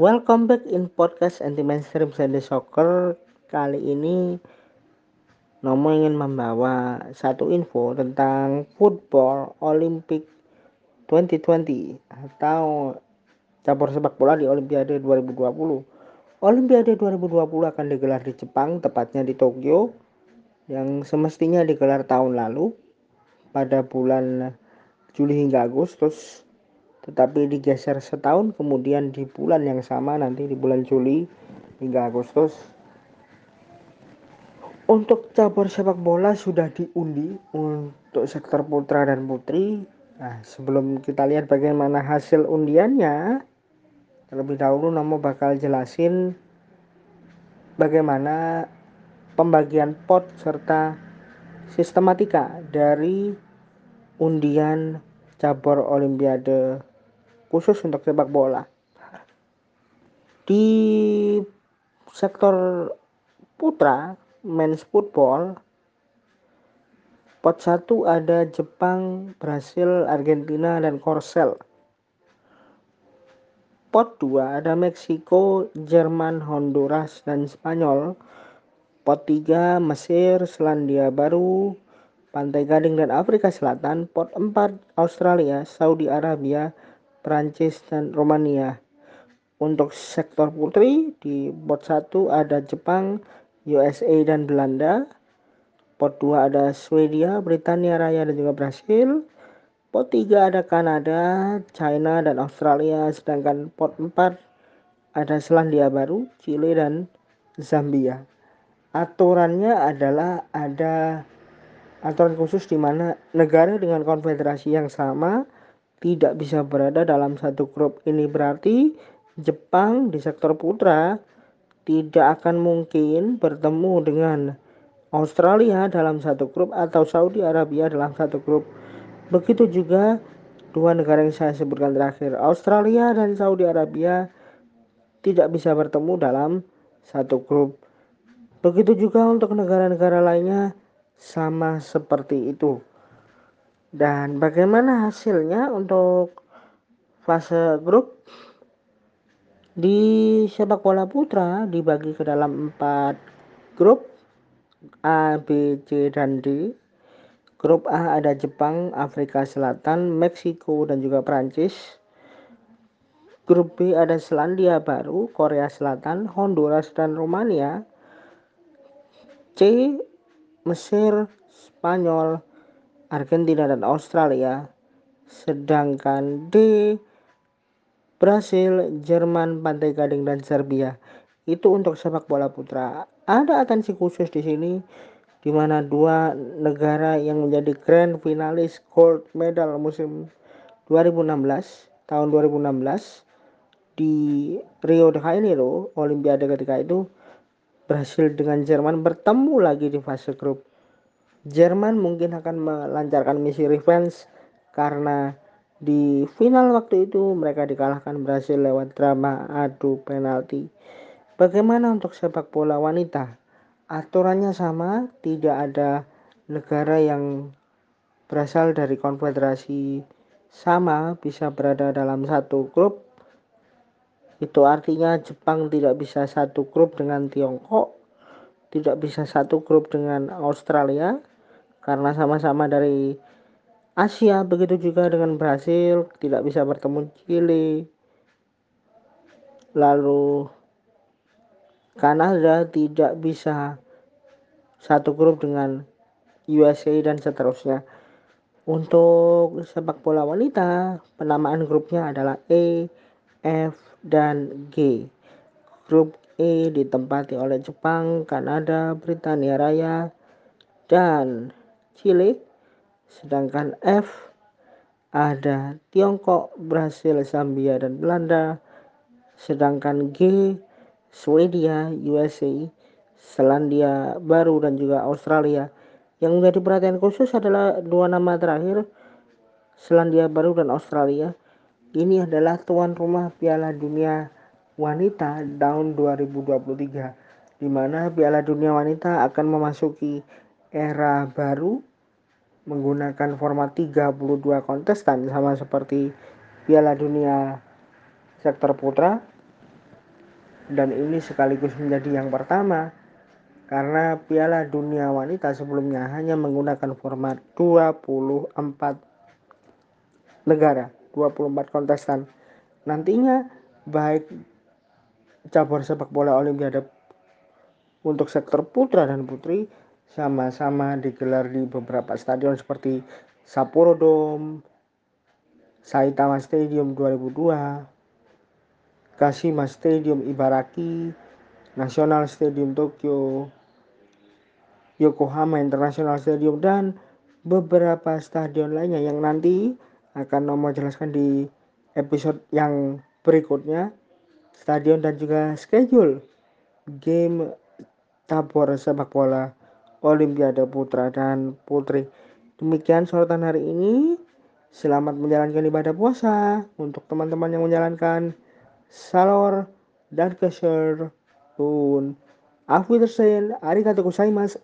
Welcome back in podcast anti mainstream Sunday Soccer. Kali ini Nomo ingin membawa satu info tentang football Olympic 2020 atau cabur sepak bola di Olimpiade 2020. Olimpiade 2020 akan digelar di Jepang, tepatnya di Tokyo, yang semestinya digelar tahun lalu pada bulan Juli hingga Agustus tetapi digeser setahun kemudian di bulan yang sama nanti di bulan Juli hingga Agustus untuk cabur sepak bola sudah diundi untuk sektor putra dan putri. Nah sebelum kita lihat bagaimana hasil undiannya terlebih dahulu Nomo bakal jelasin bagaimana pembagian pot serta sistematika dari undian cabur olimpiade khusus untuk sepak bola. Di sektor putra, men's football, pot 1 ada Jepang, Brasil, Argentina, dan Korsel. Pot 2 ada Meksiko, Jerman, Honduras, dan Spanyol. Pot 3 Mesir, Selandia Baru, Pantai Gading, dan Afrika Selatan. Pot 4 Australia, Saudi Arabia, Prancis, dan Romania. Untuk sektor putri di pot 1 ada Jepang, USA, dan Belanda. Pot 2 ada Swedia, Britania Raya, dan juga Brasil. Pot 3 ada Kanada, China, dan Australia. Sedangkan pot 4 ada Selandia Baru, Chile, dan Zambia. Aturannya adalah ada aturan khusus di mana negara dengan konfederasi yang sama tidak bisa berada dalam satu grup. Ini berarti Jepang di sektor putra tidak akan mungkin bertemu dengan Australia dalam satu grup atau Saudi Arabia dalam satu grup. Begitu juga dua negara yang saya sebutkan terakhir, Australia dan Saudi Arabia tidak bisa bertemu dalam satu grup. Begitu juga untuk negara-negara lainnya sama seperti itu. Dan bagaimana hasilnya untuk fase grup? Di sepak bola putra dibagi ke dalam empat grup A, B, C, dan D. Grup A ada Jepang, Afrika Selatan, Meksiko, dan juga Prancis. Grup B ada Selandia Baru, Korea Selatan, Honduras, dan Romania. C. Mesir, Spanyol, Argentina dan Australia. Sedangkan D Brasil, Jerman, Pantai Gading dan Serbia. Itu untuk sepak bola putra. Ada atensi khusus di sini di mana dua negara yang menjadi grand finalis gold medal musim 2016 tahun 2016 di Rio de Janeiro Olimpiade ketika itu Brasil dengan Jerman bertemu lagi di fase grup Jerman mungkin akan melancarkan misi revenge karena di final waktu itu mereka dikalahkan Brasil lewat drama adu penalti. Bagaimana untuk sepak bola wanita? Aturannya sama, tidak ada negara yang berasal dari konfederasi sama bisa berada dalam satu grup. Itu artinya Jepang tidak bisa satu grup dengan Tiongkok, tidak bisa satu grup dengan Australia, karena sama-sama dari Asia begitu juga dengan Brasil tidak bisa bertemu Chile. Lalu Kanada tidak bisa satu grup dengan USA dan seterusnya. Untuk sepak bola wanita penamaan grupnya adalah E, F, dan G. Grup E ditempati oleh Jepang, Kanada, Britania Raya, dan Chile, sedangkan F ada Tiongkok, Brasil, Zambia, dan Belanda, sedangkan G Swedia, USA, Selandia Baru, dan juga Australia. Yang menjadi perhatian khusus adalah dua nama terakhir, Selandia Baru dan Australia. Ini adalah tuan rumah Piala Dunia Wanita tahun 2023, di mana Piala Dunia Wanita akan memasuki era baru menggunakan format 32 kontestan sama seperti Piala Dunia sektor putra dan ini sekaligus menjadi yang pertama karena Piala Dunia Wanita sebelumnya hanya menggunakan format 24 negara, 24 kontestan. Nantinya baik cabur sepak bola Olimpiade untuk sektor putra dan putri sama-sama digelar di beberapa stadion seperti Sapporo Dome, Saitama Stadium 2002, Kashima Stadium Ibaraki, National Stadium Tokyo, Yokohama International Stadium dan beberapa stadion lainnya yang nanti akan nomor jelaskan di episode yang berikutnya. Stadion dan juga schedule game tabor sepak bola Olimpiade Putra dan Putri. Demikian sorotan hari ini. Selamat menjalankan ibadah puasa untuk teman-teman yang menjalankan salor dan keser. Un. Auf Wiedersehen. Arigatou gozaimasu.